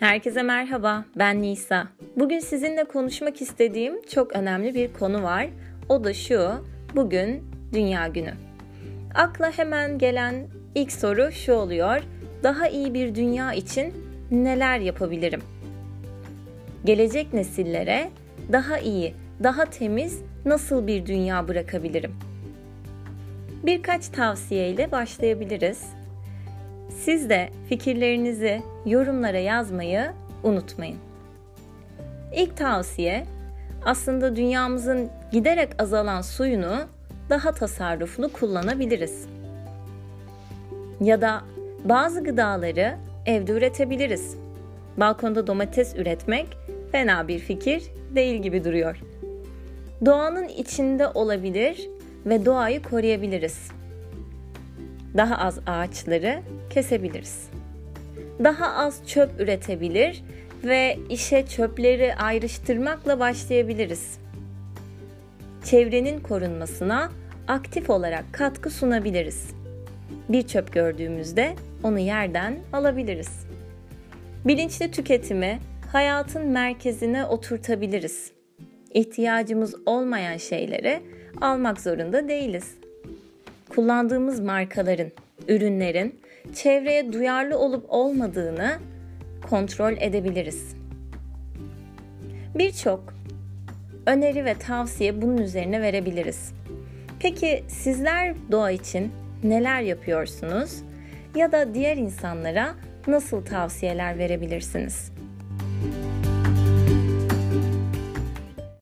Herkese merhaba, ben Nisa. Bugün sizinle konuşmak istediğim çok önemli bir konu var. O da şu, bugün Dünya Günü. Akla hemen gelen ilk soru şu oluyor. Daha iyi bir dünya için neler yapabilirim? Gelecek nesillere daha iyi, daha temiz nasıl bir dünya bırakabilirim? Birkaç tavsiyeyle başlayabiliriz. Siz de fikirlerinizi yorumlara yazmayı unutmayın. İlk tavsiye aslında dünyamızın giderek azalan suyunu daha tasarruflu kullanabiliriz. Ya da bazı gıdaları evde üretebiliriz. Balkonda domates üretmek fena bir fikir değil gibi duruyor. Doğanın içinde olabilir ve doğayı koruyabiliriz daha az ağaçları kesebiliriz. Daha az çöp üretebilir ve işe çöpleri ayrıştırmakla başlayabiliriz. Çevrenin korunmasına aktif olarak katkı sunabiliriz. Bir çöp gördüğümüzde onu yerden alabiliriz. Bilinçli tüketimi hayatın merkezine oturtabiliriz. İhtiyacımız olmayan şeyleri almak zorunda değiliz kullandığımız markaların, ürünlerin çevreye duyarlı olup olmadığını kontrol edebiliriz. Birçok öneri ve tavsiye bunun üzerine verebiliriz. Peki sizler doğa için neler yapıyorsunuz ya da diğer insanlara nasıl tavsiyeler verebilirsiniz?